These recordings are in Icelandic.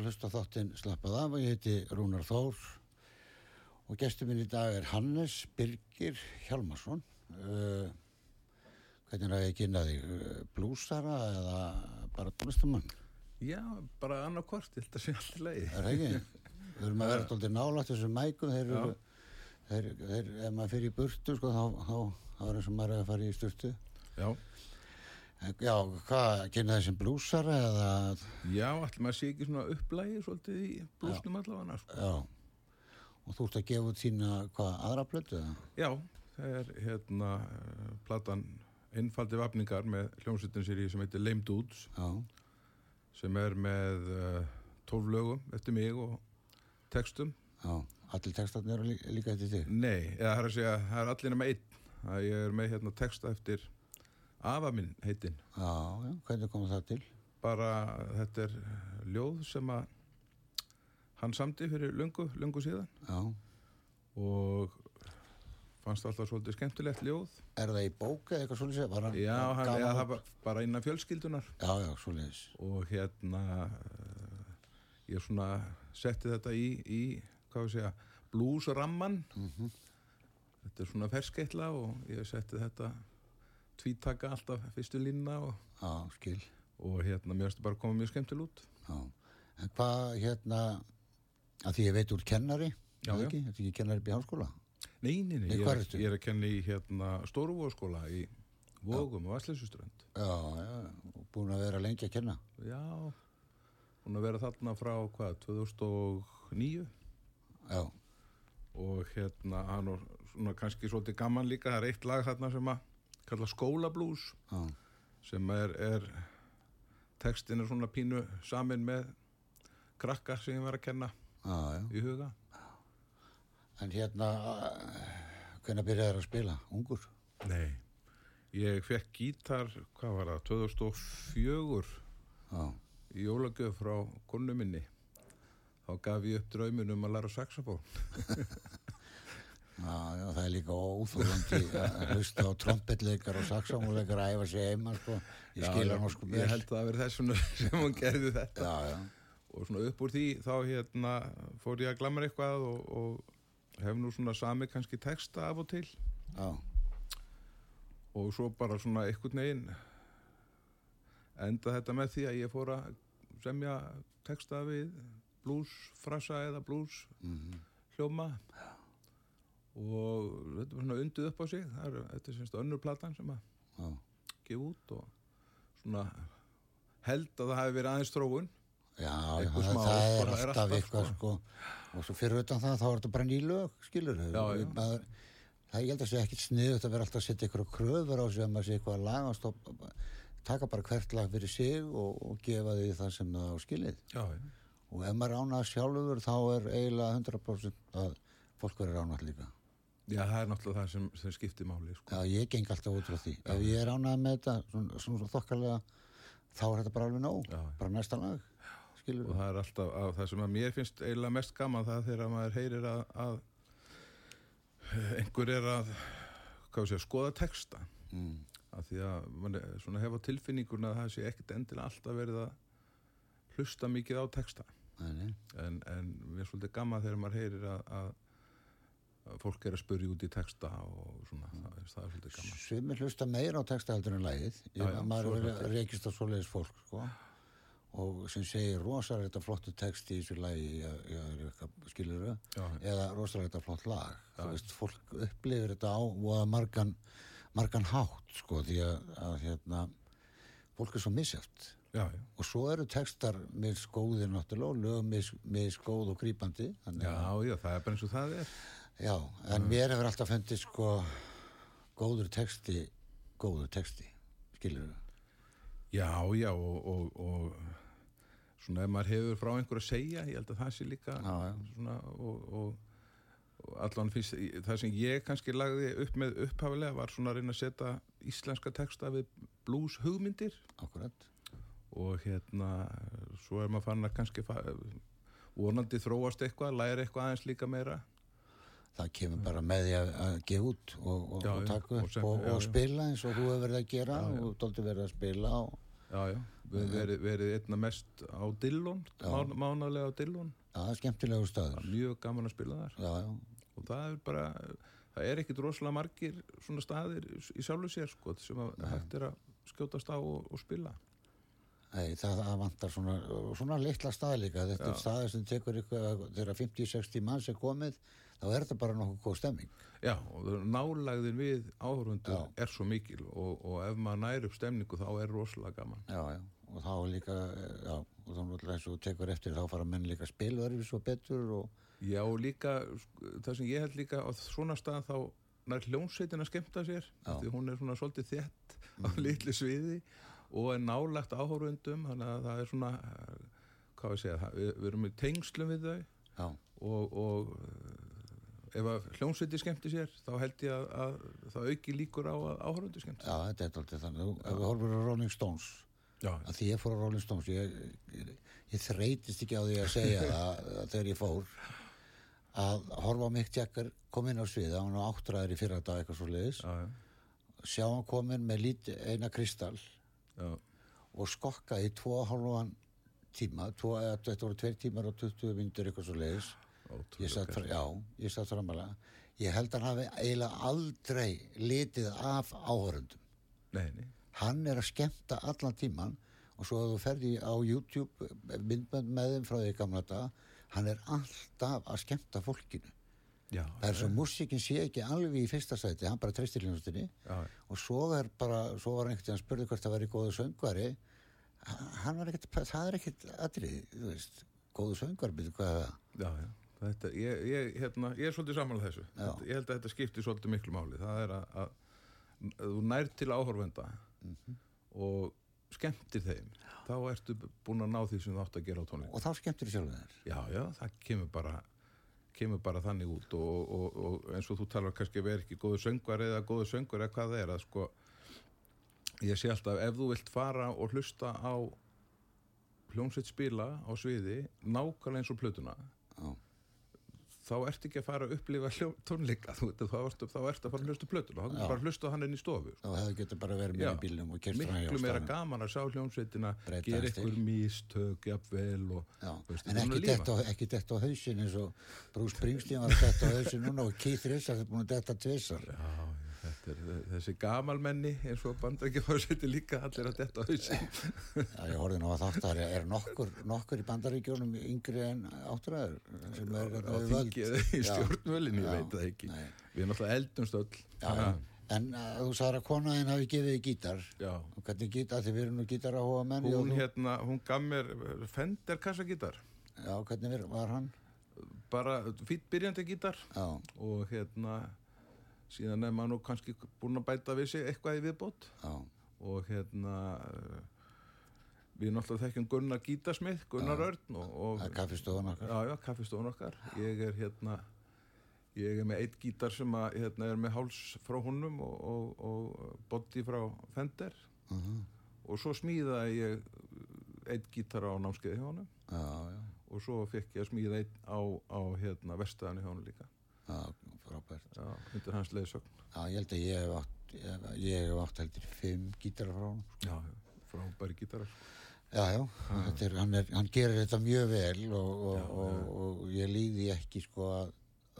að hlusta þáttinn Slappað af og ég heiti Rúnar Þór og gestur minn í dag er Hannes Birgir Hjalmarsson. Uh, hvernig er það ekki inn að þig? Uh, blúsara eða bara tónlistamann? Já, bara annarkvort, ég held að sé alltaf leiði. Það er ekki. Við höfum að vera alltaf nálátt þessum mækum. Þeir eru, ef maður fyrir í burtu, sko, þá, þá, þá er eins og maður er að fara í sturtu. Já. Já, hvað, kynna þessum blúsar eða? Já, allir maður sé ekki svona upplægi svolítið í blúsnum allavega. Sko. Já, og þú ert að gefa út sína hvað, aðra plötu? Já, það er hérna platan Einfaldi vapningar með hljómsveitin sem heitir Lame Dudes Já. sem er með uh, tólf lögum eftir mig og textum. Já, allir textatni eru líka, eftir þig? Nei, eða það er að segja, það er allir nema einn. Það er með hérna texta eftir afa minn heitinn. Já, já, hvernig kom það til? Bara þetta er ljóð sem að hann samti fyrir lungu, lungu síðan. Já. Og fannst alltaf svolítið skemmtilegt ljóð. Er það í bóka eða eitthvað svolítið? Hann, já, hann, eða, það var bara innan fjölskyldunar. Já, já, svolítið. Og hérna, uh, ég svona setti þetta í, í hvað við segja, bluesramman. Mm -hmm. Þetta er svona ferskeitla og ég setti þetta tvítaka alltaf fyrstu línna og, skil. og hérna mér finnst það bara að koma mjög skemmtil út. Já, en hvað hérna, að því ég veit úr kennari, já, já. ekki, þetta er ekki kennari í háskóla? Nei, nei, nei, ég er, ég er að kenna í hérna Stóruvóðskóla í Vógum og Vassleysuströnd. Já, já, búin að vera lengi að kenna. Já, búin að vera þarna frá hvað, 2009? Já. Og hérna, hann er svona kannski svolítið gaman líka, það er eitt lag þarna sem að kalla skólablús ah. sem er, er tekstin er svona pínu samin með krakka sem ég var að kenna ah, í huga En hérna hvernig byrjaði það að spila? Ungur? Nei, ég fekk gítar hvað var það, 2004 ah. í jólagöf frá konu minni þá gaf ég upp draumin um að læra saxofón Já, það er líka óþúrlandi að hlusta á trombetleikar og saxómuleikar að æfa sig heima, sko. Ég skilja hann sko vel. Ég held að það verið þess sem hún gerði þetta. Já, já. Og svona upp úr því þá hérna fór ég að glamra eitthvað og, og hef nú svona sami kannski texta af og til. Já. Og svo bara svona einhvern veginn enda þetta með því að ég fór að semja texta við bluesfrasa eða blues mm -hmm. hljóma. Já og þetta var svona undið upp á sig er, þetta er semst önnur platan sem að Já. gefa út og svona held að það hefði verið aðeins tróun Já, já það, það er alltaf, eitthvað sko. sko. og svo fyrir utan það þá er þetta bara nýlög skilur já, já. Maður, það ég held að sé ekkit sniðut að vera alltaf að setja eitthvað kröður á sig að maður sé eitthvað að laga stopp, taka bara hvert lag fyrir sig og, og gefa því það sem það á skilið og ef maður ánað sjálfur þá er eiginlega 100% að fólk verður ánað líka Já, það er náttúrulega það sem, sem skiptir máli sko. Já, ég geng alltaf út frá því já. Ef ég er ánægð með þetta, svona, svona þokkarlega þá er þetta bara alveg nóg já. bara næsta lag Skilur Og það er alltaf, að, það sem að mér finnst eiginlega mest gaman það þegar maður heyrir að, að einhver er að segja, skoða texta mm. af því að mann hefa tilfinninguna að það sé ekkert endilega alltaf verið að hlusta mikið á texta Nei, en, en mér er svolítið gaman þegar maður heyrir að, að, að fólk er að spurja út í texta og svona, mm. það, það er svolítið gaman. Sumir hlusta meira á texta heldur en lægið Já, já, maður er þetta. reykist á svoleiðis fólk sko. og sem segir rosalega þetta flottu text í þessu lægi skilur þau eða rosalega þetta flott lag. Veist, fólk upplifir þetta á og að margan, margan hátt sko, því að, að hérna, fólk er svo já, og svo eru textar misgóðir náttúrulega og lög mis, misgóð og grípandi þannig já, að, já, það er bara eins og það er já, en mér hefur alltaf fundið sko góður texti góður texti, skilur þau Já, já, og, og, og svona ef maður hefur frá einhver að segja, ég held að það sé líka Já, já. svona og, og, allan fyrst, það sem ég kannski lagði upp með upphafilega var svona að reyna að setja íslenska texta við blues hugmyndir akkurat. Og hérna, svo er maður fann að kannski fa- vonandi þróast eitthvað, læra eitthvað aðeins líka meira það kemur bara með því að, að gefa út og, og, Já, og já, taka og upp sem- og, já, og já. spila eins og þú hefur verið að gera Já, já. og hefur verið að spila og, Já, já, við verið, verið einna mest á Dillon, mán, mánalega á Dillon. Já, það er skemmtilegu staður. Mjög gaman að spila þar. Já, já, og það er bara það er ekkit rosalega margir svona staðir í sjálfu sér sko sem að hægt er að skjótast á og, og spila. Nei, það, það vantar svona, svona litla stað líka. Þetta er staðir sem tekur ykkur þegar 50-60 manns er komið þá er þetta bara nokkuð góð stemming. Já nálagðin við áhörundur er svo mikil og, og ef maður næri upp stemningu þá er rosalega gaman. Já, já, og þá líka já, og þá náttúrulega eins og tekur eftir þá fara menn líka öðru svo betur og já og líka sko, það sem ég held líka á svona stað þá nær hljónsveitin að skemmta sér Já. því hún er svona svolítið þétt á litlu sviði og er nálagt áhörundum þannig að það er svona eh, hvað við segja, við, við erum í tengslum við þau já, og, og eh, ef að hljómsveiti skemmti sér þá held ég að, að það auki líkur á að áhörundu skemmti já, þetta er alltaf þannig. Ef við horfum á Rolling Stones Já, að því ég fór á Rolling Stones ég, ég, ég þreytist ekki á því að segja það að þegar ég fór að horfa á Mick Jagger kom inn á svið, hann var áttræður í fyrra dag eitthvað svo leiðis, já, já, sjá hann komin með lít, eina kristall já, og skokka í tvo hálfan tíma, tvo, eða, þetta voru tveir tímar og 20 myndur eitthvað svo leiðis ég satt, já, ég satt framalega ég held að hann hafi eiginlega aldrei litið af áhörundum Nei, nei, hann er að skemmta allan tíman og svo að þú ferði á YouTube myndbönd með þeim frá því gamla dag hann er alltaf að skemmta fólkinu. Já, það er svo músikin sé ekki alveg í fyrsta sæti hann bara treystir hljónstinni já, og svo er bara, svo var einhvern veginn spurði hvort það væri góðu söngvari. Hann var ekkert, það er ekkert atrið, þú veist, góðu söngvari byrju hvað það? Já, já. Þetta, ég, ég, hérna, ég er svolítið samanlega þessu. Þetta, ég held að þetta skiptir svolítið miklu máli. Það er að, að, þú nær til áhörvenda og skemmtir þeim. Þá ertu búin að ná því sem þú átt að gera á tónleik og þá skemmtir sjálfur þér. Já, já, það kemur bara kemur bara þannig út og, og, og eins og þú talar kannski vera ekki góður söngvar eða góður söngvar eða hvað það er að sko ég sé alltaf ef þú vilt fara og hlusta á hljómsveit spila á sviði nákvæmlega eins og plötuna Já. Þá ertu ekki að fara að upplifa tónleika. Þú, veit, þá, ertu að fara að hlusta plötuna. Þá Já. ertu bara að hlusta hann inn í stofu þá hefðu getur bara verið með Já. í bílnum og kert miklu meira gaman að sjá hljómsveitina gera ykkur místök jafnvel og Já, veist, en að ekki dett á, dett hausin eins og Bruce Springsteen var að detta á hausin núna og Keith Richards er búin að detta tvisar Já, er þessi gamalmenni eins og bandaríkjafárseti líka allir að detta á hausin Já, ég horfði nú að þátt að er nokkur, nokkur í bandaríkjónum yngri en áttræður sem er á við völd. þingi eða í Já. stjórnvölinu, ég veit það ekki nei. við erum alltaf eldumst öll Já, já. En uh, þú sagðir að konaðin hafi gefið þig gítar Já. og hvernig gítar, því við erum nú gítar að hóa menn hún hérna, hún gaf mér Fender kassagítar Já, hvernig var hann? bara fýtt byrjandi gítar Já, og hérna síðan er maður nú kannski búin að bæta við sig eitthvað í viðbót. Já, og hérna eh, við náttúrulega þekkjum Gunnar Gítasmið, Gunnar Örn og, kaffistofan okkar. Já, já, kaffistofun okkar. Ég er hérna, ég er með eitt gítar sem að, hérna, er með háls frá honum og, og, og body frá Fender. Mhm. og svo smíðaði ég eitt gítar á námskeiði hjá já, og svo fekk ég að smíða eitt á, á hérna, verstaðinu hjá honum líka. Frábært undir hans leiðsögn. Já, ég held að ég hef átt ég hef átt heldur fimm gítarar frá hann Já, frábæri gítarar. Já, já, er, hann, er, hann gerir þetta mjög vel og, og, já, og, og ég líði ekki sko að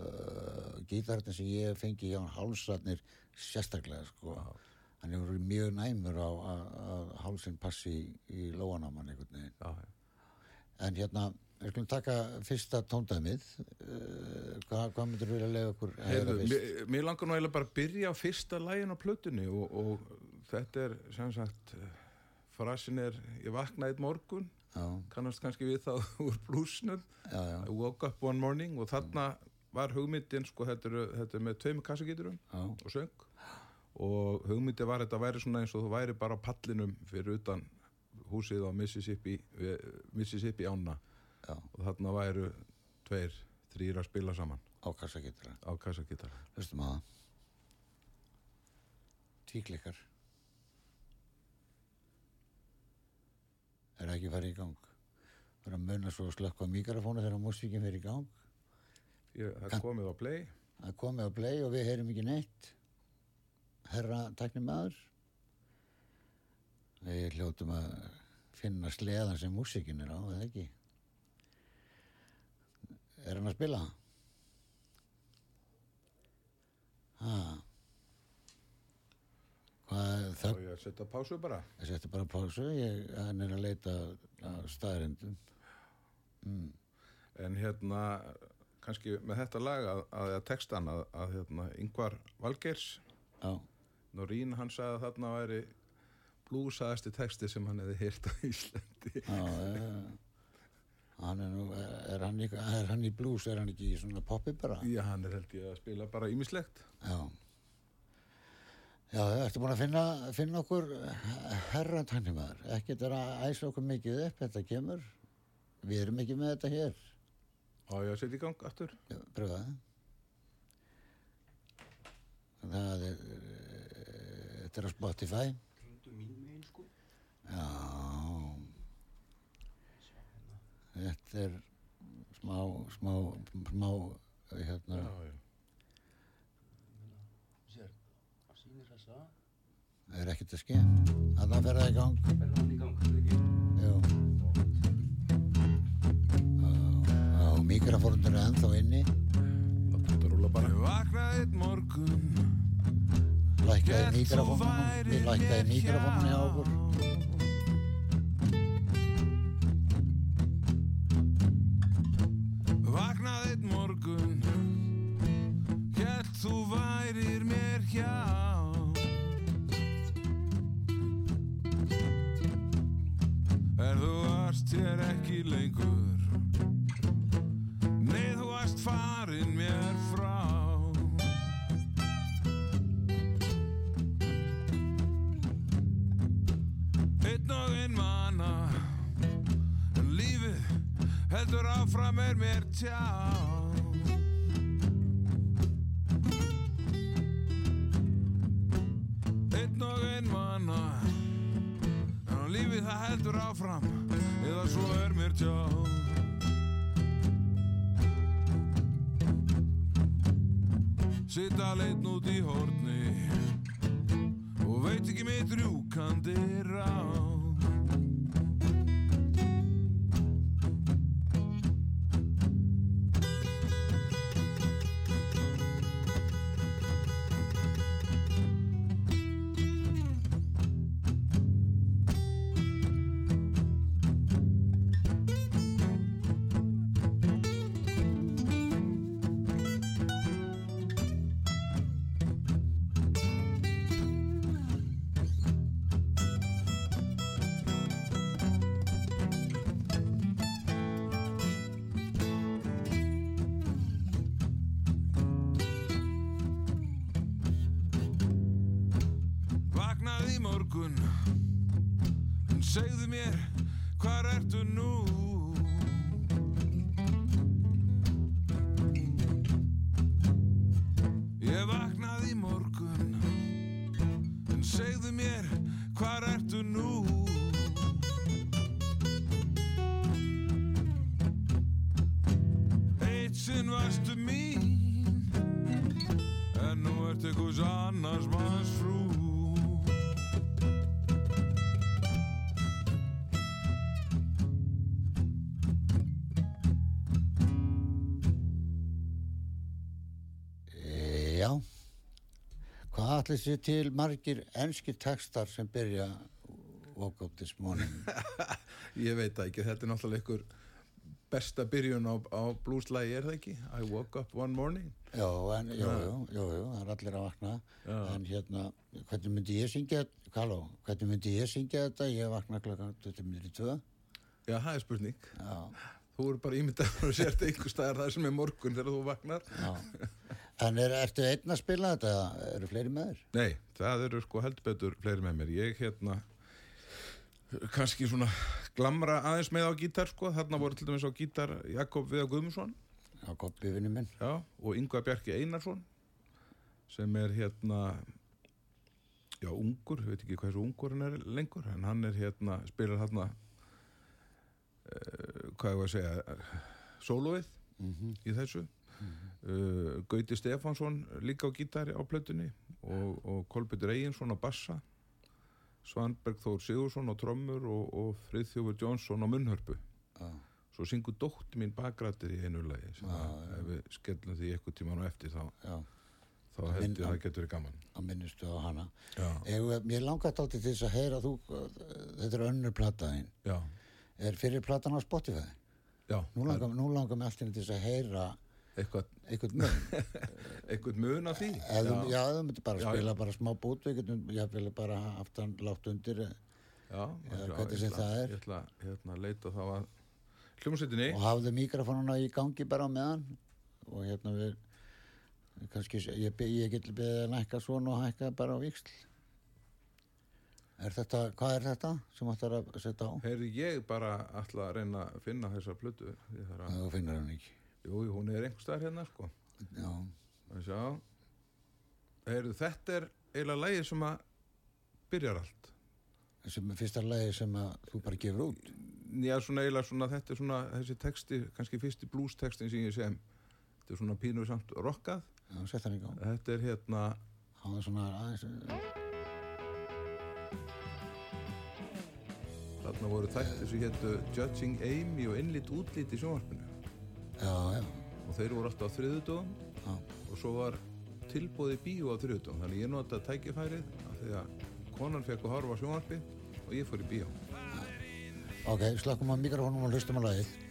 uh, gítararnir sem ég fengi hjá hann hálsarnir sérstaklega sko. Hann er mjög næmur á að hálsinn passi í, í lóanamann einhvern veginn. Já, en hérna Við skulum taka fyrsta tóndæmið. Uh, hvað, hvað myndur við að lega okkur fyrst? Mér, mér langar nú eiginlega bara að byrja á fyrsta lægin á plötunni og, og þetta er sem sagt, frasin er ég vaknaði eitt morgun, já. kannast kannski við þá úr blúsnum, I woke up one morning og þarna var hugmyndin, sko, þetta er, þetta er með tveimu kassagíturum og söng og hugmyndin var þetta að væri svona eins og þú væri bara á pallinum fyrir utan húsið á Mississippi, Mississippi ána Já. og þarna væru tveir, þrýra að spila saman. Á kassagítara á kassagítara hlustum að það. Tíklikar er ekki farið í gang? Er að munna svo að slökka mikrofónu þegar músíkinn fyrir í gang? Ég, það er komið á play. Það er komið á play og við heyrim ekki neitt. Herra taknum maður við hljóttum að finna sleðan sem músíkinn er á, eða ekki Er hann að spila? Hæ? Hvað það? Já, ég setja pásu bara. Ég setja bara pásu, ég, hann er að leita staðrindum. Mm. En hérna, kannski með þetta lag að, að, að textan að, að hérna, yngvar Valgers, Norín, hann sagði að þarna væri blúsaðasti texti sem hann hefði hýrt á Íslandi. Já, já, já. Hann er, nú, er, hann í, er hann í blues, er hann ekki í svona poppi bara? Já, hann er held ég að spila bara ímislegt. Já. Já, þú ertu búin að finna, finna okkur herran tannimæður. Ekkert er að æsa okkur mikið upp, þetta kemur. Við erum ekki með þetta hér. Á ég setja í gang aftur? Já, pröfa það. Það er, þetta er á Spotify. Ringdu mín megin, sko. Já. Þetta er smá, smá, smá, hérna. Já, já. Sér, það sýnir þessa. Það er ekkert að. Þannig að ferða í gang. Ferða hann í gang, það er ekki? Jú. Og mikrofónundur er ennþá inni. Það að rúla bara. Ég vaknaði morgun. Lækkaði mikrofónunum. Við lækkaði mikrofónunum hjá okkur. Vaknaði einn morgun. Hjælt þú værir mér hjá. Er þú varst hér ekki lengur. Nei þú varst fann heldur áfram er mér tjá. Einn og einn manna En á lífið það heldur áfram Eða svo er mér tjá. Sitta leitt nút í hórni Og veit ekki með drjúkandi rá í morgun En segðu mér, hvar ertu nú? Eitt sinn varstu mín En nú ertu eitthvað annars manns frú Allir sér til margir enski textar sem byrja woke up this morning? Ég veit það ekki, þetta er náttúrulega einhver besta byrjun á, á blueslægi, er það ekki? I woke up one morning. Já, en, jú, jú, jú, jú, það er allir að vakna. Já. En hérna, hvernig myndi ég syngja, halló, hvernig myndi ég syngja þetta? Ég vakna klokkan 22. Já, það er spurning. Já, Þú eru bara ímyndað og sért einhver staðar það sem er morgun þegar þú vaknar. já. En er, ertu einn að spila þetta eða eru fleiri með þér? Nei, það eru sko heldur betur fleiri með mér. Ég hérna kannski svona glamra aðeins með á gítar sko. Þarna voru til dæmis á gítar Jakob Viða Guðmundsson Já, koppi vinnu minn. já, og Yngvar Bjarki Einarsson sem er hérna já, ungur, veit ekki hvað þessu ungur hann er lengur, en hann er hérna spilar uh, hvað ég var að segja? Sólóið Mm í þessu. Uh, Gauti Stefánsson líka á gítari á plötunni og, og Kolbjörn Eyjinsson á bassa Svanberg Þór Sigursson á trommur og, og Friðþjófur Jónsson á munnhörpu. Já, svo syngur dótti mín bakrættir í einu lagi sem Já, að ef við skellum því eitthvað tíman á eftir þá, já, þá held ég Minn- að það getur verið gaman. að minnistu á hana. Egu, mér langar þetta til þess að heyra þú, þetta er önnur plataðinn. Já, Er fyrir platan á Spotify? já Nú það langar, nú langar mér alltaf til að heyra eitthvað, mun. eitthvað mun af því Ef þú, já, þú myndir bara Já, spila bara smá bút, við getum, ég vil bara haft hann látt undir já, Já, hvernig ég sem það er. Ég ætla hérna, að leita þá að hljómsveitinni og hafðu mikrofónuna í gangi bara meðan og hérna við kannski, ég, be- ég get beðið að hækka svona og hækka bara á viksl. Er þetta, hvað er þetta sem ætlar að setja á? Heyrði ég bara alltaf að reyna að finna þessa plötu að, Það þú finnur hann ekki. jú, hún er einhver staðar hérna sko Já, að Heyrðu, þetta er eiginlega lægið sem að byrjar allt sem er fyrsta lagi sem að þú bara gefur út. Já, svona eiginlega svona, þetta er svona þessi texti, kannski fyrsti blues textin sem ég sem þetta er svona pínu samt rockað Já, sett hann í gang. þetta er hérna er svona aðeins, þarna voru þætti sem héttu Judging Amy og innlít útlít í sjónvarpinu. Já, já, og þeir voru alltaf á þriðudögum já. og svo var tilbóði bíó á þriðudögum þannig ég notaði tækifærið af því að konan fekk að horfa sjónvarpi og ég fór í bíó. Ok, slakkum á mikrofónum og hlustum á lagið.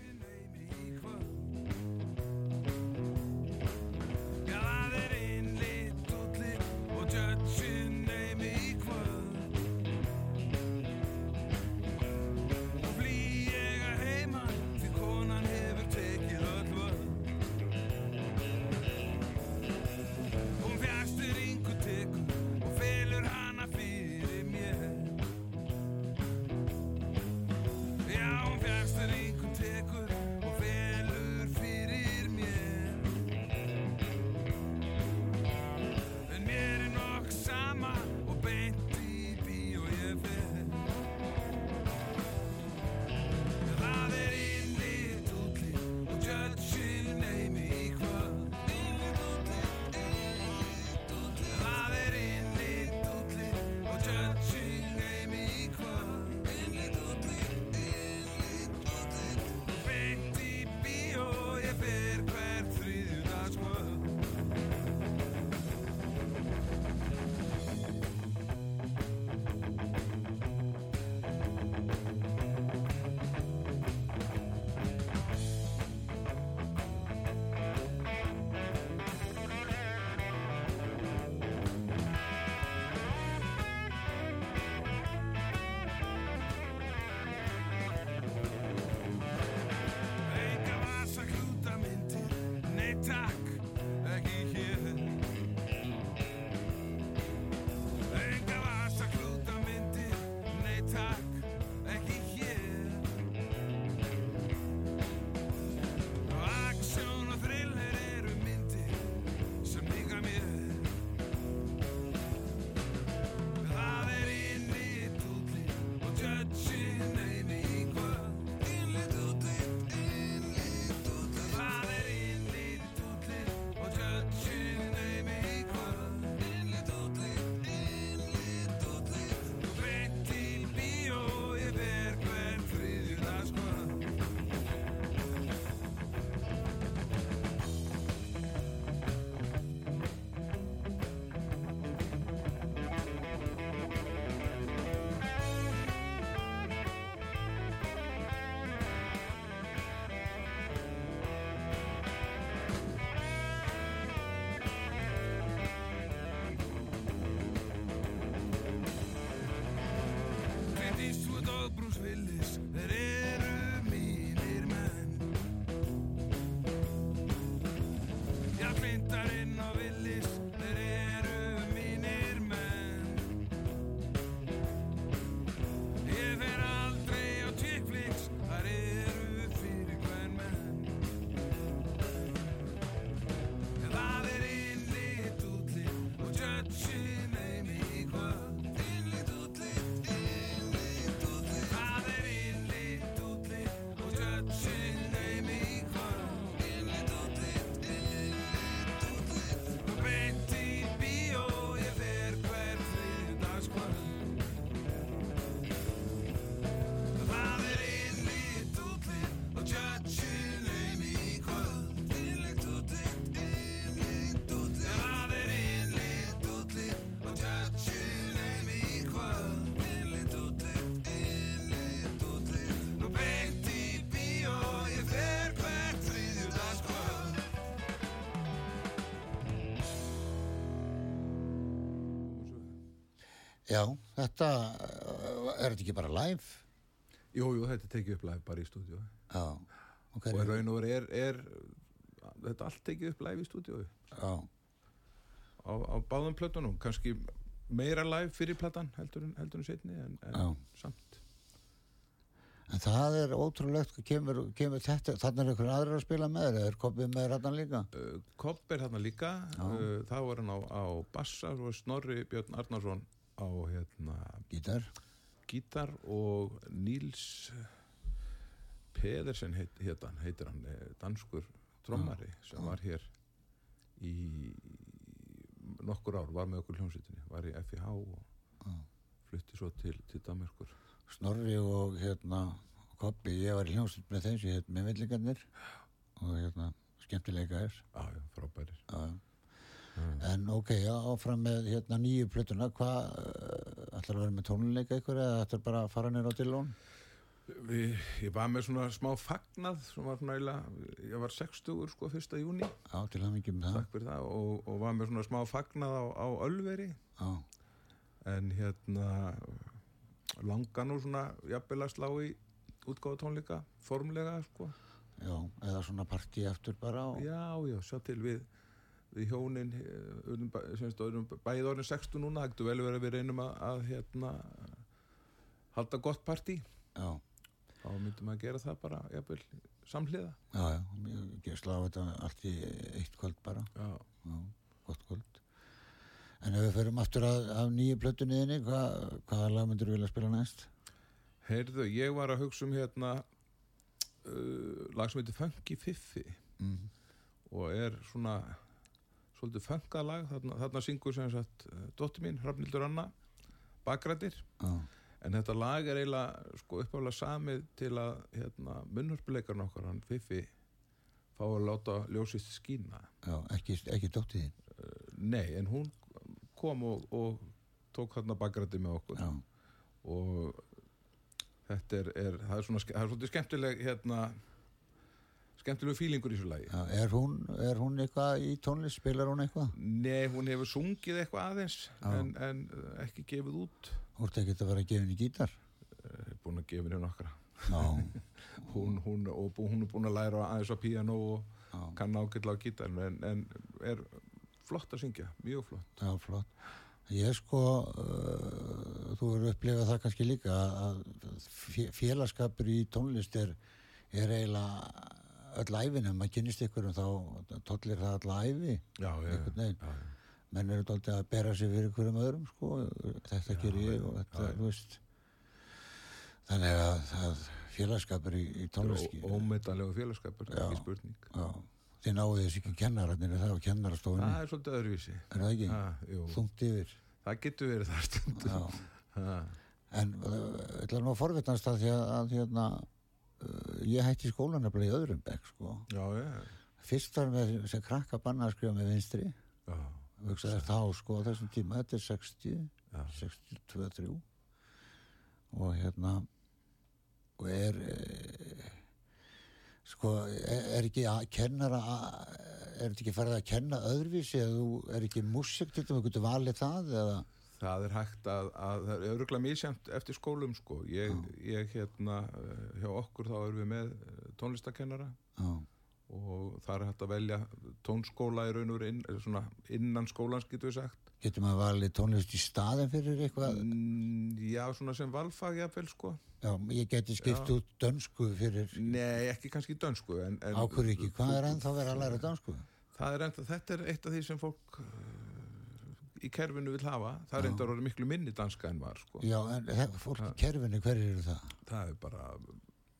Já, þetta, uh, er þetta ekki bara live? Jú, jú, þetta tekið upp live bara í stúdíu Já, og í raun og veru er, er þetta allt tekið upp live í stúdíu Já, á, á báðum plötunum, kannski meira live fyrir platan heldur en, heldur en setni en, en Já. samt. En það er ótrúlegt, kemur, kemur þetta, þannig er einhver aðrir að spila með eða er kopið með rættan líka? uh, Kopp er þarna líka. Uh, þá var hann á, á bassa og Snorri Björn Arnarsson á hérna, Gítar? gítar og Níls Pedersen heit, heit hann, heitir hann eh, danskur trommari sem var hér í nokkur ár, var með okkur hljómsveitinni var í FIH og flutti svo til, til Danmarkur Snorri og hérna Koppi, ég var í hljómsveit með sem heit með villingarnir. Og hérna skemmtilega er Já, já, já. en ok, áfram með hérna nýju plötuna. Hvað, uh, ætlar að vera með tónleika ykkur eða ætlar bara að fara nýra á Dillón Ég var með svona smá fagnað sem var svona eiginlega, ég var 60 sko fyrsta júni, já, til að mikið með það. Það. Og, og var með svona smá fagnað á, á Ölveri. Já, en hérna langa nú svona jafnvel að slá í útgáfa tónleika formlega sko. Já, eða svona partí eftir bara og, já, já, sjá til við við hjónin eh, bæðið orðin 60 núna, getur vel verið að við reynum að, að hérna halda gott partí já, þá myndum að gera það bara jafnvel samhliða já, já, ég slá þetta allt í eitt kvöld bara já, Já, gott kvöld. En ef við förum aftur að, af nýju plötunniðinni, hva, hvaða lag myndir þú vilja spila næst? heyrðu, ég var að hugsa um hérna uh, lag sem heitir Funky Fiffi Mm. og er svona svolítið funkað lag. Þarna, þarna syngur sem sagt uh, dóttir mín, Hrafnildur Anna bakrættir Já, en þetta lag er eiginlega sko uppálega samið til að hérna, munnhörpuleikarn okkar, hann Fiffi fá að láta ljósist skína. Já, ekki, ekki dóttið þín. nei, en hún kom og, og tók þarna bakrætti með okkur. Já, og þetta er, er það er svona, það er svolítið skemmtileg hérna skemmtilegu fílingur í þessu lagi. Já, er hún, er hún eitthvað í tónlist, spilar hún eitthvað? Nei, hún hefur sungið eitthvað aðeins en, en uh, ekki gefið út. Þú ert ekki að vera að gefa henni gítar? uh, búin að gefa henni nokkra. Hún, hún, og hún er búin að læra aðeins á píano og já, kann ágætla á gítar en, en er flott að syngja, mjög flott. Já, flott. Ég sko, uh, þú eru upplifað það kannski líka að fé- félagskapur í tónlist er, er eiginlega öll æfin, ef maður kynist ykkur þá tollir það alla æfi. Já, Einhvern veginn. já, já. menn eru dálítið að bera sig fyrir hverjum öðrum sko, þetta ger ég og þetta, þú veist. Þannig að, að félagskapur í, í tónlist Ó- ómetanlegu félagskapur, ekki spurning. já, þið náðu þess ekki kennararnir það var kennarastofunni, það er svolítið öðruvísi. Er það ekki? þungt yfir. Það getur verið það stundum. En ætla nú að forvitnast að því að, að hérna, ég hætti skólan að í öðrum bekk sko. já, já, fyrst var með sem krakka banna að skrifa með vinstri. Já, hugsaði þá sko þessum tíma þetta er 60, Já. 62, 3 og hérna og er e, sko er, er ekki að kennara er þetta ekki farið að kenna öðruvísi eða þú er ekki músik til þú getur valið það eða það er hægt að, að það er öruglega misjæmt eftir skólum sko ég, ég hérna eh, hjá okkur þá erum við með eh, tónlistakennara Já, og það er hægt að velja tónskóla í raun og inn, svona innan skólans getur við sagt getur maður valið tónlist í staðin fyrir eitthvað? mm, já svona sem valfag jafnvel sko Já, ég geti skipt út dönsku fyrir nei ekki kannski dönsku en, en ákvör ekki. Hvað er ennþá verið að læra dönsku? það er enda, þetta er eitt af því sem fólk í kerfinu vil hafa það enda orðið miklu minni danska en var sko Já, en fólk í kerfinu, hver eru það? það er bara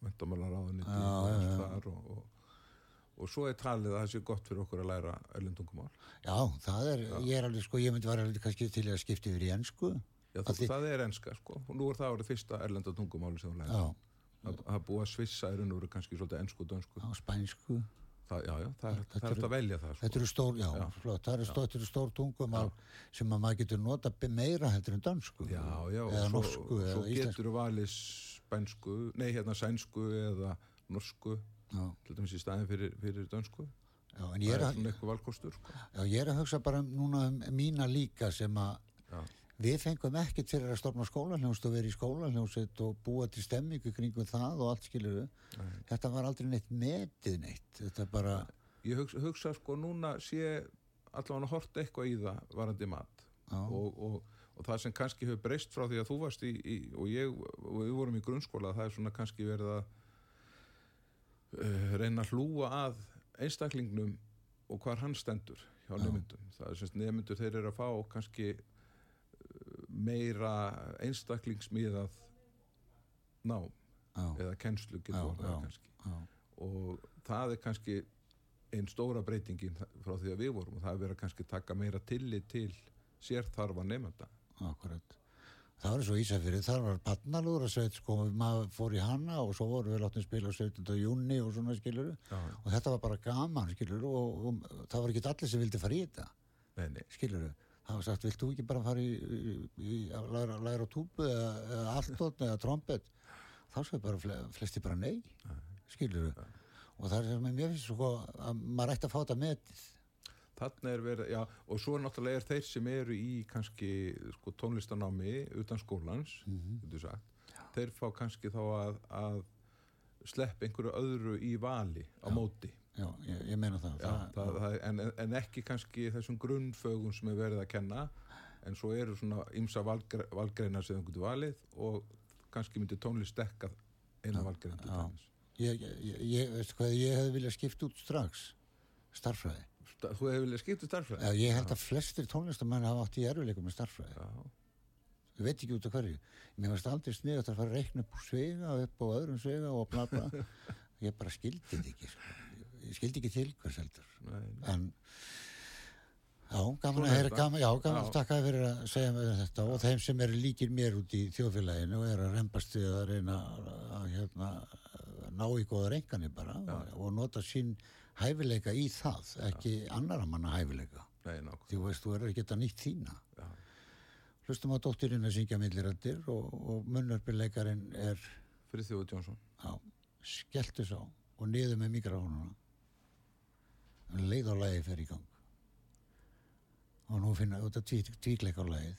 mentamálar ráðuniti Já, já, já. þar og, og, og svo er talið að það sé gott fyrir okkur að læra öllendungumál Já, það er, ég er alveg sko, ég myndi alveg kannski til að skipta yfir í ennsku. Já, Að þú, því- það er enska sko og nú er það árið fyrsta erlenda tungumáli sem læra Já, það það búið að svissa er nú kannski svolítið ensku og dönsku á spænsku. Það, já, já, það er, Þetta það er hægt að velja það sko. Þetta eru stór, já, Já. flott, það eru stór, eru stór tungumál sem að maður getur nota meira heldur en dansku. já, já, og svo, norsku svo getur þú valið spænsku, nei hérna sænsku eða norsku til dæmis í staðin fyrir, fyrir dönsku já, en ég það er, er að, svona eitthvað valkostur sko. já, ég er að hugsa bara um- núna um mína líka sem að. Við fengum ekkert fyrir að stofna skólanhljómsd og vera í skólanhljómsveit og búa til stemmingu kringum það og allt skilur Þetta var aldrei neitt metið neitt. Þetta bara, ég hugsa, hugsa sko núna sé allavega að horta eitthvað í það varandi mat. Og, og, og það sem kannski hefur breyst frá því að þú varst í, í og ég og við vorum í grunnskóla það er svona kannski verið að uh, reyna að hlúa að einstaklingnum og hvar hann stendur hjá nefndum það er semst nefndur þeir eru að fá kannski meira einstaklingsmiðað nám já, eða kennslu getur orðað kannski. já, og það er kannski einn stóra breytingin frá því að við vorum og það er verið að kannski taka meira tillit til sérþarfa nefnda akkurat. Það var svo Ísafyrir, þar var Patnalúður að sveit, sko, maður fór í hana og svo voru við láttum spila á 17. júni og svona skiluru og þetta var bara gaman skiluru og, og það var ekki allir sem vildi fara í þetta. Skiluru. Það var sagt, vilt þú ekki bara fara í, í, í að læra, læra á túbu eða, eða alltótt eða trompet? Þá svo bara fle, flesti bara nei skiluru. Og það er sem mér finnst svo að maður ætti að fá þetta metið. þarna er verið já, og svo náttúrulega er þeir sem eru í kannski sko, tónlistanámi utan skólans mm sagt, þeir fá kannski þá að, að slepp einhverju öðru í vali á móti Já, ég, ég meina það. Já, það, það, en, en ekki kannski þessum grunnfögum sem er verið að kenna en svo eru svona ymsa valgre, valgreinar sem þú getur valið og kannski myndi tónlist dekka eina valgrein til dæmis. Ég, ég, hvað, ég hefði viljað skipta út strax starffræði. Sta- Þú hefur viljað skipta starfræði? Já, ég held að flestir tónlistamenn hafa átt í erfileikum með starffræði. Já, Ég veit ekki út af hverju. Mér varst aldrei sniðast að fara að reikna upp svega og upp á öðrum svega og bla bla. ég bara skildi þetta ekki. Sko. Ég skildi ekki til hvers heldur. nei, En já, gaman að heyra, þetta. gaman, já, gaman Já. að takka fyrir að segja mér þetta og þeim sem eru líkir mér út í þjóðfélaginu og eru að rembast við að reyna að hérna, ná í góða reynganir bara og, og nota sín hæfileika í það, ekki annara manna hæfileika. nei. Því veist, þú eru ekki að nýtt þína. Já. Hlustum að dóttirinn að syngja millirættir og, og munnörpileikarinn er Friðþjóður Jónsson. á, skelltu sá og niður með mikrofónuna. Leið og lagið fer í gang. Og nú finna út að tvíkleika á lagið.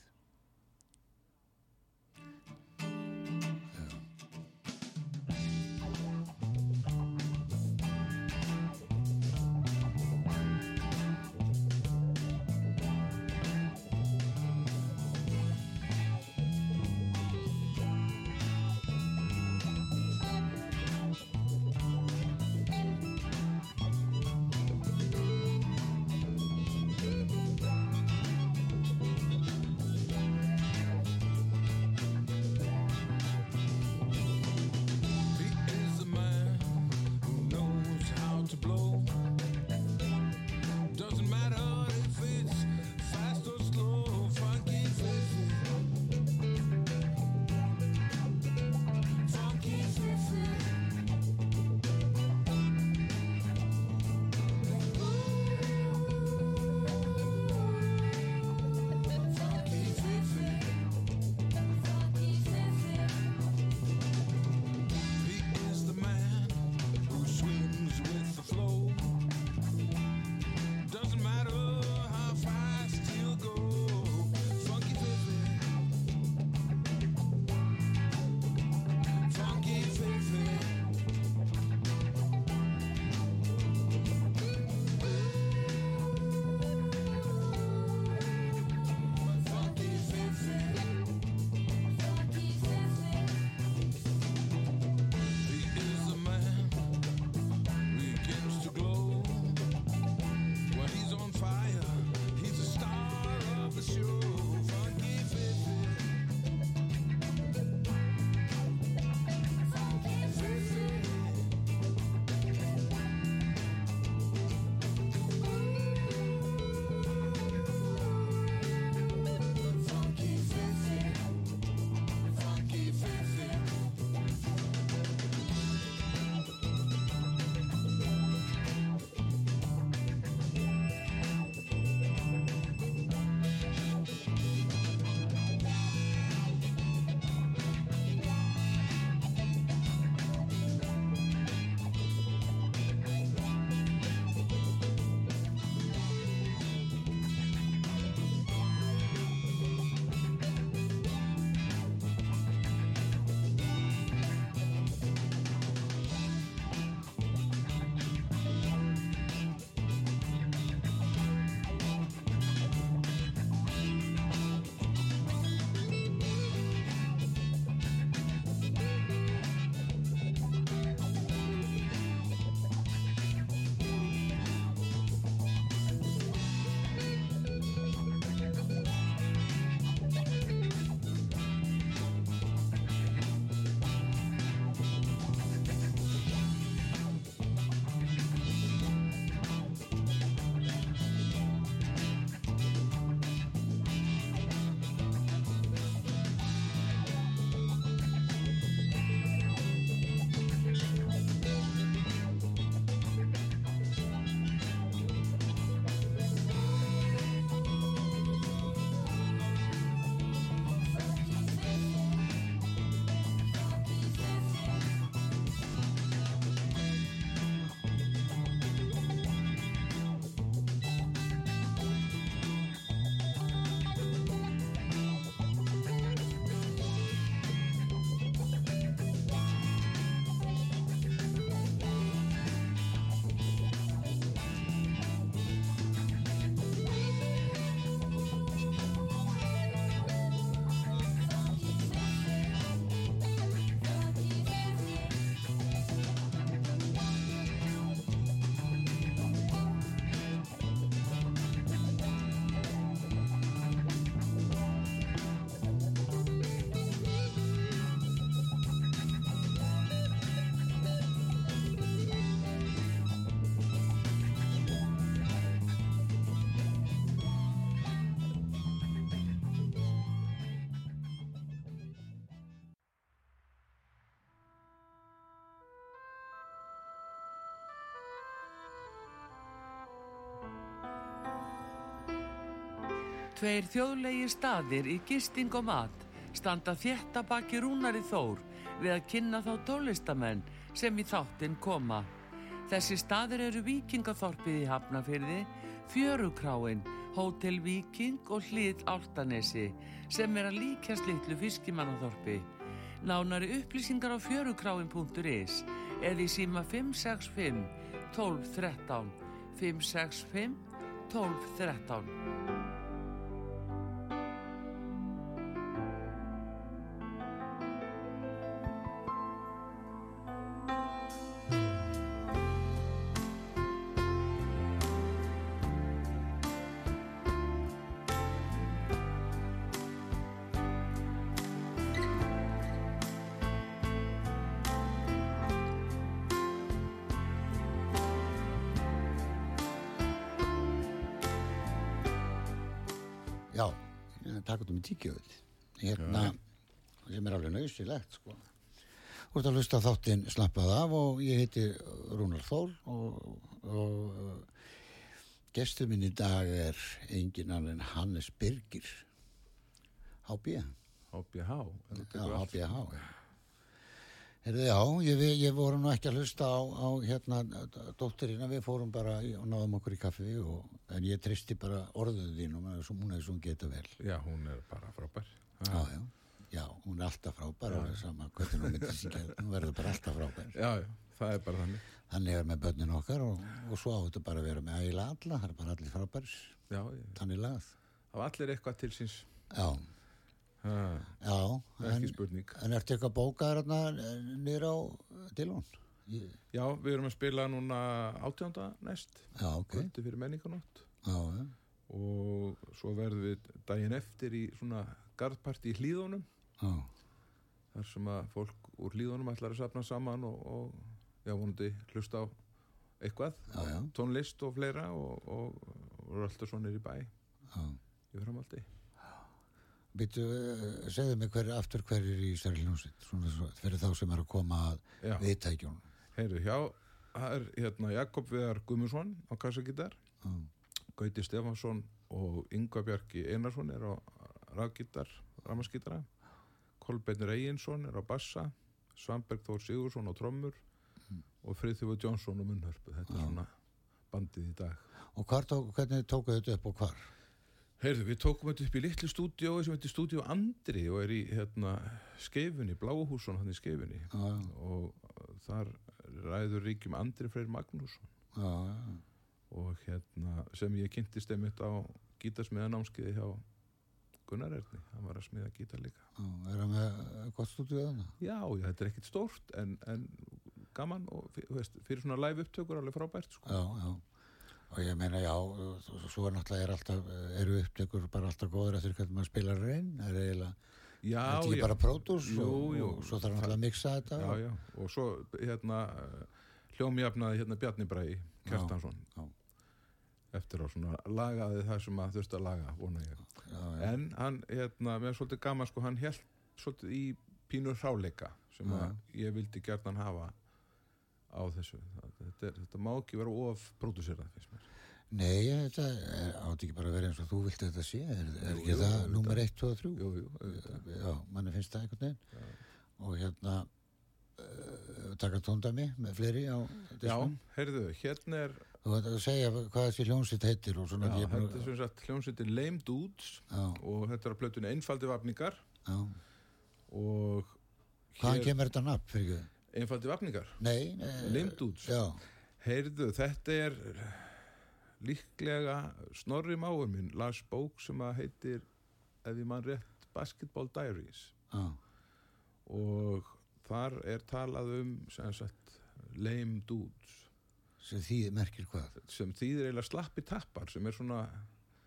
Tveir þjóðlegi staðir í gisting og mat standa þétta baki rúnari þór við að kynna þá tólistamenn sem í þáttinn koma. Þessi staðir eru Víkingaþorpið í Hafnafyrði, Fjörukráin, Hótel Víking og Hlið Áltanesi sem er að líkjast litlu fiskimannaþorpi. Nánari upplýsingar á fjörukráin.is eða í síma 565 12 13 565 12 takk út um í tíkjöfull hérna, sem er alveg nöysilegt sko. Þú ert að hlusta þáttinn slappað af og ég heiti Rúnar Þór og, og uh, gestur minn í dag er engin annan en Hannes Birgir. HB HBH Já, HBH Herðu, já, ég, ég voru nú ekki að hlusta á, á hérna, dótturina, við fórum bara og náðum okkur í kaffi og, en ég tristi bara orðuðu þínum, hún er svo hún geta vel. Já, hún er bara frábær. Já, já, já, hún er alltaf frábær og sama hvernig hún myndir sig gera, hún verður bara alltaf frábær. Já, já, það er bara þannig. Þannig er með börnin okkar og, og svo á þetta bara að vera með ægilega alla, það er bara allir frábærs, Já, ég, þannig lagað. það var allir eitthvað til síns. Já, ha, já, en, en ertu eitthvað hérna niður á Dilón? Ég- Já, við erum að spila núna átjánda næst Já, ok, Kvöldi fyrir menninganótt já, já, Og svo verðum við daginn eftir í svona garðparti í hlýðunum já, Þar sem að fólk úr hlýðunum ætlar að safna saman og, og já, vonandi hlusta á eitthvað. Já, já. Tónlist og fleira og, og, og er alltaf svona í bæ já. Í framaldi Býttu, uh, segðu mig hver, aftur hverjir í Særli hljómsveit, fyrir þá sem er að koma að Já. viðtækjónum. Heyrðu, hjá, það er hérna Jakob Viðar Gummusson á kassagítar, Já, Gauti Stefansson og Yngvar Bjarki Einarsson er á rafgítar, ramaskítara, Kolbeinur Eginsson er á bassa, Svamberg Þór Sigursson á trommur og Friðþjófur Jónsson á munnhörpu. Þetta er svona bandið í dag. Og hvar tók, hvernig tóku þetta upp og hvar? Heyrðu, við tókum þetta upp í litlu stúdíói sem heitir Stúdíó Andri og er í hérna skeifunni, Bláhússon hann í skeifunni já. og þar ræður ríkjum Andri Freyr Magnússon já, og hérna sem ég kynntist einmitt á gítarsmiðanámskiði hjá Gunnar Erni, hann var að smiða gítar líka já, er það með gott stúdíu þarna? já, já, þetta er ekkit stórt en, en gaman og veist, fyrir svona live upptökur alveg frábært sko. Já, já. Og ég meina, já, svo er náttúrulega er alltaf, eru upptökur bara alltaf góður eftir hvernig maður spilar reyn, er eiginlega, já, er þetta ekki já, bara pródús og, og svo þarf náttúrulega að mixa þetta. já, og- já, og svo hérna hljómjafnaði hérna Bjarni Bræði Kjartansson. Já. eftir á svona lagaði það sem að þurfti að laga, vona ég. Já, já, en hann, hérna, með svolítið gaman sko, hann held svolítið í pínur hráleika sem að ég vildi gerðan hafa á þessu þetta, er, þetta má ekki vera of pródúserað finnst mér Nei, þetta er, átti ekki bara að vera eins og þú vilt að þetta sé, er, er Jú, ekki jú, það auðvitað. númer 1, 2 og 3? jú, jú. Já, manni finnst það einhvern veginn. Og hérna, uh, taka tóndami með fleiri á já, disknum. heyrðu, hérna er Þú veit að segja hvað þessi hljómsveit heitir og svona. já, er þetta er sem sagt hljómsveitin Lame Dudes Já, og þetta er að plötunni einfaldi vafningar já. og Hvaðan kemur þetta nafn fyrir ekki? Einfaldi vafningar? Nei, nei. Lame Dudes Já, heyrðu, þetta er líklega Snorri máur minn las bók sem að heitir ef ég mann rétt Basketball Diaries. Já, og þar er talað um sem sagt lame dudes. Sem því merkir hvað? sem þýðir eiginlega slappi tappar sem er svona,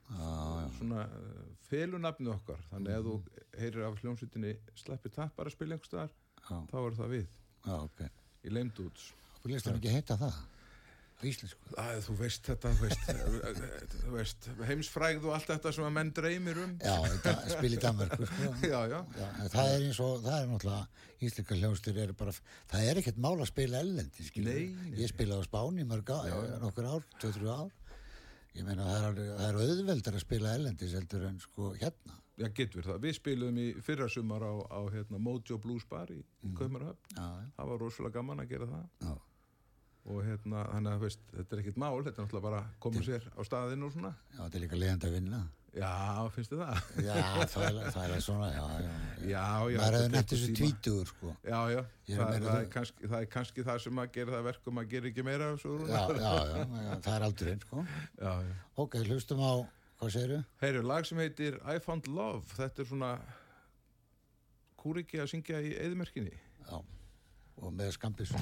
já, svona uh, felunafni okkar. Þannig að þú heyrir af hljómsveitinni slappi tappar að spila einhvers staðar já, þá er það við já, ok. í dudes Þú leist hann ekki heita það? Á íslensku? Æ, þú veist þetta þú veist, heimsfrægð og allt þetta sem að menn dreymir um Já, þetta spil í Danmörku, sko. já, já, Já, það er eins og, það er náttúrulega íslenska hljónstur eru bara, það er ekkert mál að spila ellendi, skilur Nei, nei, Ég spilaði á Spáni mörg ár, nokkur ár, 2-3 ár ég meina það er, það er auðveldar að spila ellendis heldur en sko hérna Já, getur það. Við spilum í fyrra sumar á, á hérna, Mojo Blues Bar í mm. Kaumarhöfn. Það var rosalega gaman að gera það. já, Og hérna, þannig að veist, þetta er ekkit mál, þetta er náttúrulega bara koma sér á staðinn og svona. já, þetta er líka leiðandi að vinna Já, finnst þið það? já, það er, það er svona já, já, já. Já, maður tekur þessu tíma. tvítugur sko Já, já, er það, það, er kannski, það er kannski það sem að gera það verkum að gera ekki meira svo já, já, já, það er aldrei sko já, já. ok, hlustum á, hvað segirðu? Heyru, lag sem heitir I Found Love, þetta er svona kúriki að syngja í eðmerkinni. já, og með skambis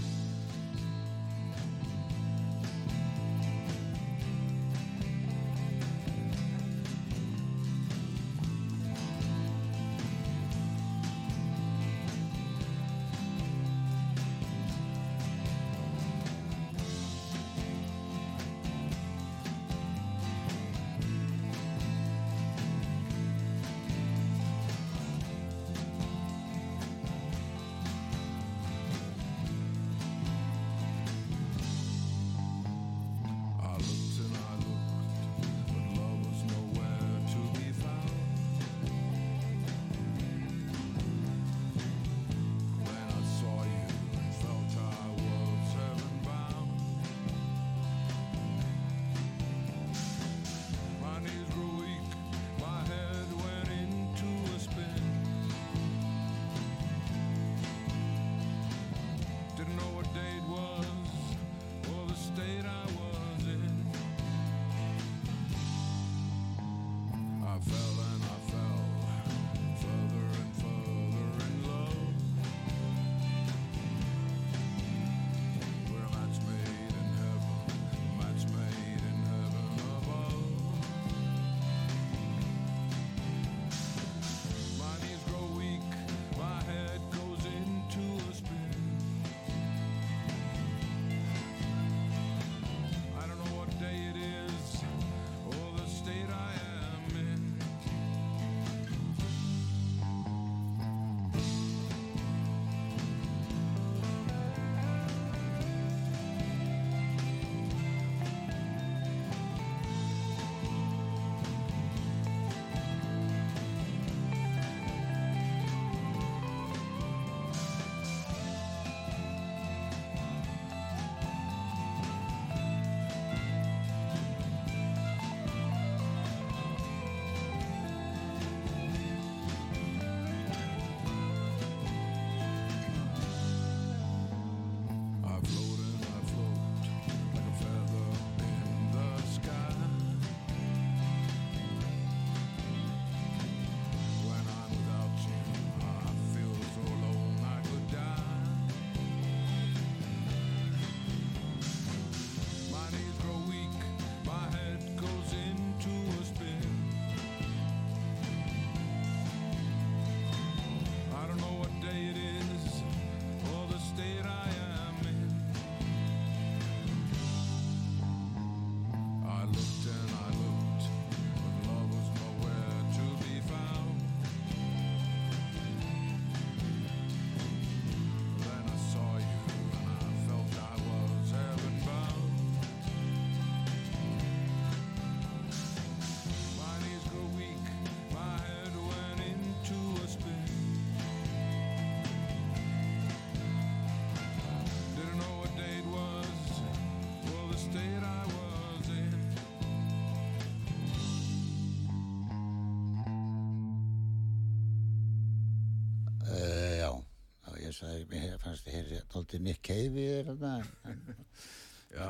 Já,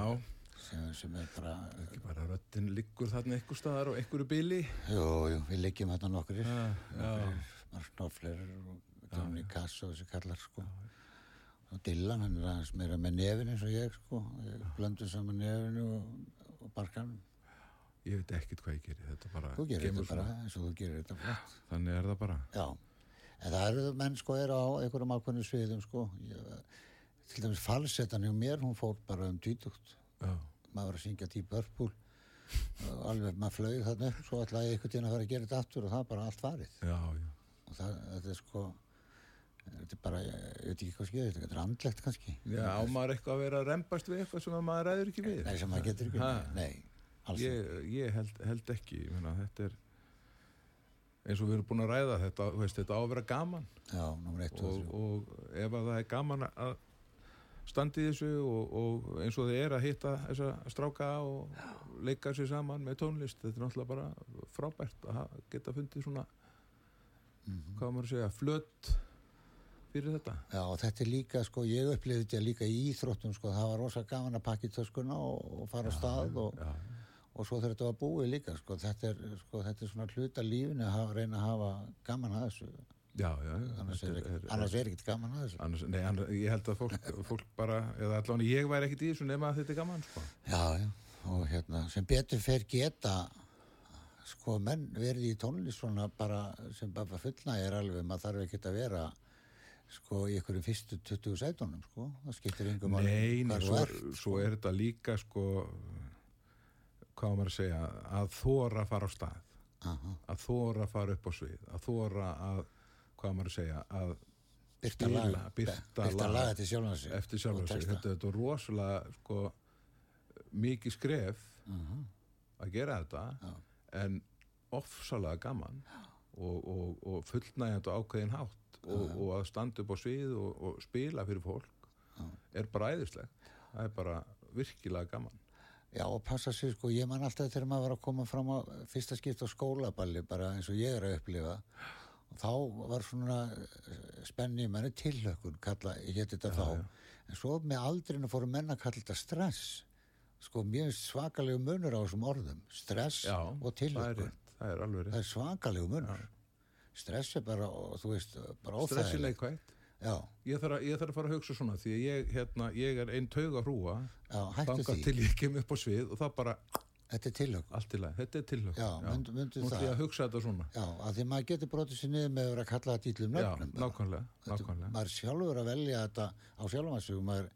sem, sem er bara bara röttin liggur þarna einhver staðar og einhverju bíli. jú, jú, við liggjum þarna nokkur já. Mark Knopfler og Johnny Cass og þessi kallar sko. Og Dylan, hann er aðeins meira með nefin eins og ég sko, blöndu saman nefinu og, og barkanum Ég veit ekkert hvað ég gerir, þetta bara þú gerir þetta bara eins og þú gerir þetta flott. Þannig er það bara. já, en það eru menn sko eru á einhverjum ákveðnum sviðum sko. Ég, til dæmis falsettan hjá mér hún fór bara um tvítugt. Já, maður var að syngja Deep Purple. Alveg maður flög þarna upp svo ætlaði ég einhvern tíðan að fara að gera þetta aftur og það bara allt farið. Já, já. og það, þetta er sko þetta er bara, ég veit ekki hvað skýður þetta er andlegt kannski. Já, á maður eitthvað að vera að rembast við eitthvað sem að maður ræður ekki við? nei, sem maður getur ekki Ha? nei, alls ég, ég held, held ekki ég meina, þetta er eins og við erum búin að ræða þetta, veist, þetta á að vera gaman. Já, nummer eitt og og, og ef að það er gaman að standi í þessu og, og eins og þið er að hitta þessa stráka og leika sér saman með tónlist þetta er náttúrulega bara frábært að geta fundið svona Mhm. hvað á maður að segja, flött fyrir þetta. Já, og þetta er líka, sko, ég upplifði þetta líka í íþróttum, sko, það var rosa gaman að pakka í töskuna og, og fara á stað og, og svo þetta var búið líka, sko, þetta er, sko, þetta er svona hluta lífinu að hafa, reyna að hafa gaman að þessu, já, já annars er, ekkert- annars er ekkert gaman að þessu. annars, nei, annars, ég held að fólk, fólk bara, eða allan ég væri ekkit í þessu nema að þetta er gaman sko. Já, já, og hérna, sem betur fer geta, sko, menn verið í tónlist svona bara, sem bara fullna er alveg, maður þarf ekkert að vera, sko, í ykkur fyrstu 20 sætunum, sko, það skiptir yngum Nei, nei, svo, svo er þetta líka sko hvað maður að segja að þóra fara á stað. Aha, að þóra fara upp á svið að þóra að, hvað maður að segja að byrta laga, laga eftir sjálf og sig. texta. þetta, þetta er rosalega sko mikið skref að gera þetta Já. en ofsalega gaman og, og, og fullnægjandi á ákveðin hátt og, og að standa upp á svið og, og spila fyrir fólk er bara æðislegt. Það er bara virkilega gaman. Já, og passa sig, sko, ég man alltaf þegar maður var að koma fram á fyrsta skipt á skólaballi, bara eins og ég er að upplifa. Þá var svona eh, spenni, menni tilhökun, kalla, ég geti þetta þá. En svo með aldrinu fóru menn að kalla þetta stress. Sko, mjög svakalegu munur á þessum orðum. Stress Já, og er tilhökun. það er rétt er svakalegu munur. Stress er bara, þú veist, bara stressi óþægilegt. leikvægt Já, ég þarf, að, ég þarf að fara að hugsa svona því að ég, hérna, ég er einn tauga hrúa já, því. til ég kem upp á svið og það bara Þetta er tilhökun. allt í lagi, þetta er tilhug Já, myndu- myndu það. ætlum ég að hugsa þetta svona. Já, að því maður getur brotið sér niður með að vera að kalla það dýtlum já, nöfnum. bara. nákvæmlega, nákvæmlega. maður er sjálfur að velja þetta á sjálfmansug maður,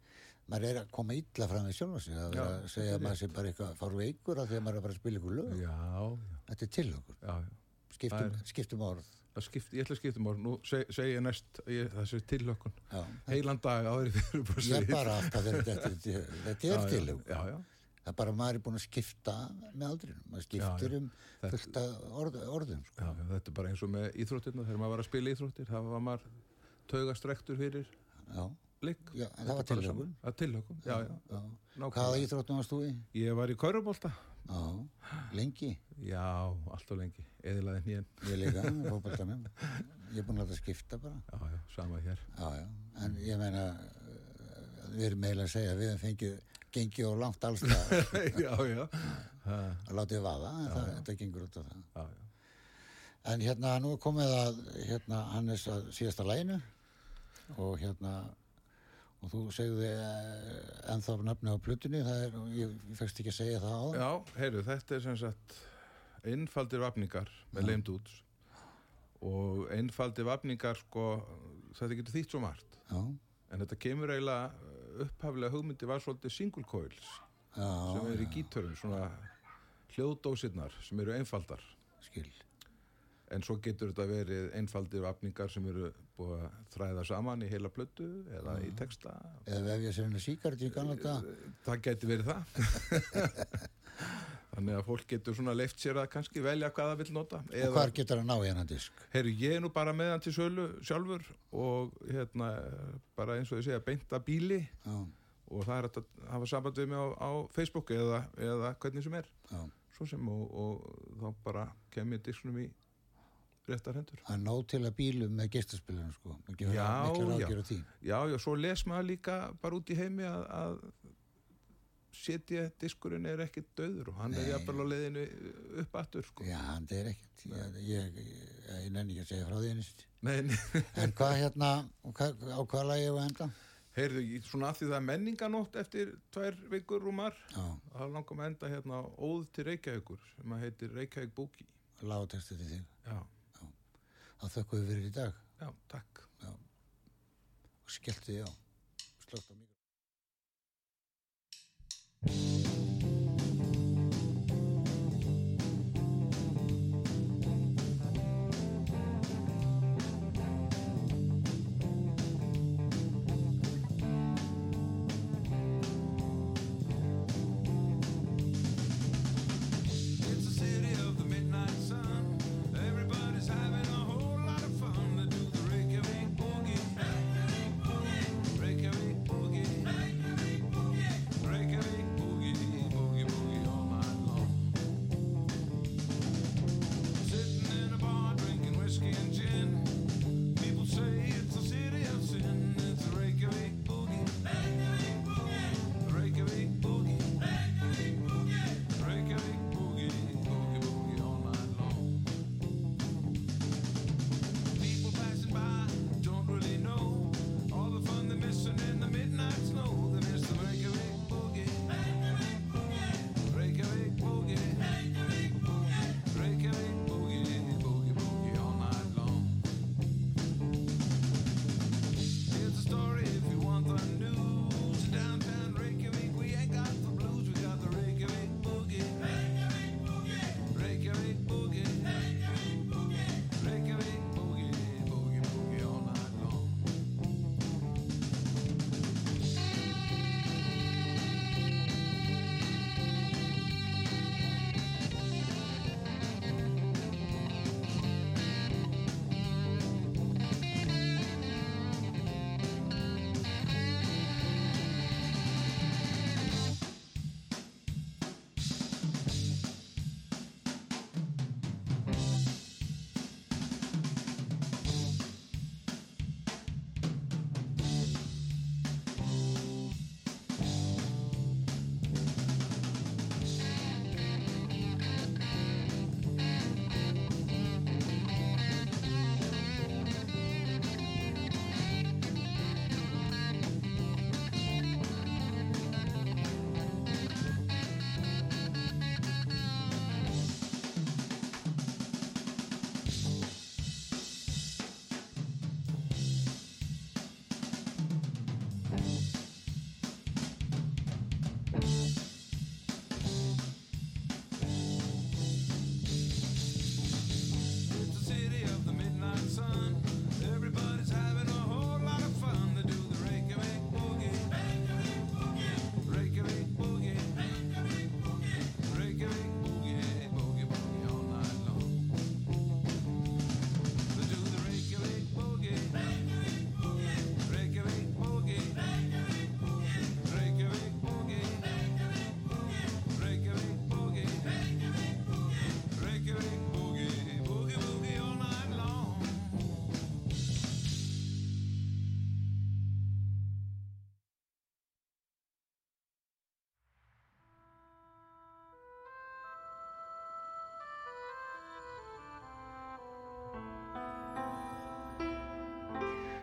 maður er að koma illa fram við sjálfmansug að vera Já, að segja að maður sé bara eitthvað fár veikur af því að maður er að fara að spila ykkur lög. Já, já, þetta er tilhugur, já, já. skiptum, Það skiptum orð. Skipt, ég ætla að skipta mál, nú seg, segi ég næst ég, þessi tilhökkun, já. heilan dag áður í fyrir er bara alltaf þegar þetta er, þetta er já, já, það er bara að maður er búin að skipta með aldrinum, maður skiptir Já, já. um Þetta- fullt af orð, orðum sko. já, þetta er bara eins og með íþróttirna þegar maður var að spila íþróttir, það var maður taugastrektur fyrir Já, það var já. Nákvæmlega. hvaða íþróttum varst þú í? Ég var í Körubólta Já, lengi? Já, alltaf lengi, eðilaði hnýjan ég líka, fótboltanum ég er búin að skipta bara. Sama hér. En ég meina uh, við erum eiginlega að segja að við hefum fengið gengið og langt alls Já, já. Að látið vaða, en það, þetta gengur út af það. Já, en hérna nú komið að hérna Hannes að síðasta læginu og hérna og þú segði uh, ennþá nafni á það er, ég, fækst ekki að segja það á Já, heyrðu, þetta er sem sagt einfaldir vafningar með leimt út og einfaldir vafningar sko, þetta getur þýtt svo margt. Já, en þetta kemur eiginlega upphaflega hugmyndi var svolítið single coils já, sem eru í gítörum, svona hljóðdósirnar sem eru einfaldar. Skil. En svo getur þetta verið einfaldir vafningar sem eru búið að þræða saman í heila plötu eða í texta. Eða vefja sér henni síkart í gamla dag það geti verið það þannig að fólk getur svona leift sér að kannski velja hvað það vil nota og hvar getur að ná í hennan disk? Herru, ég er nú bara með hann til sölu sjálfur og hérna bara eins og ég segja beinta bíli. Já, og það er að hafa samband við mig á, á Facebook eða, eða hvernig sem er. Já. Svo sem og, og þá bara kem ég disknum í réttar hendur. Það er nóg til að bílum með geistaspilunum sko. Já, já. Já, já, svo les maður líka bara út í heimi að, að setja diskurinn er ekkit döður og hann er Nei. jafnvel á leiðinu upp aftur sko. Já, hann er ekkert. Ég, ég, ég, ég nenni ekki að segja frá því einist. En hvað hérna, hvað, á hvað lagi ég að enda? Heyrðu, svona að því það er menninganótt eftir tvær vikur rúmar Já, þá langum að enda hérna Óð til Reykjavíkur sem að heitir Reykjavík Búki lágtextu til þig. Já, Það þökkum við fyrir í dag já, takk og skelltu því á. Slögt á you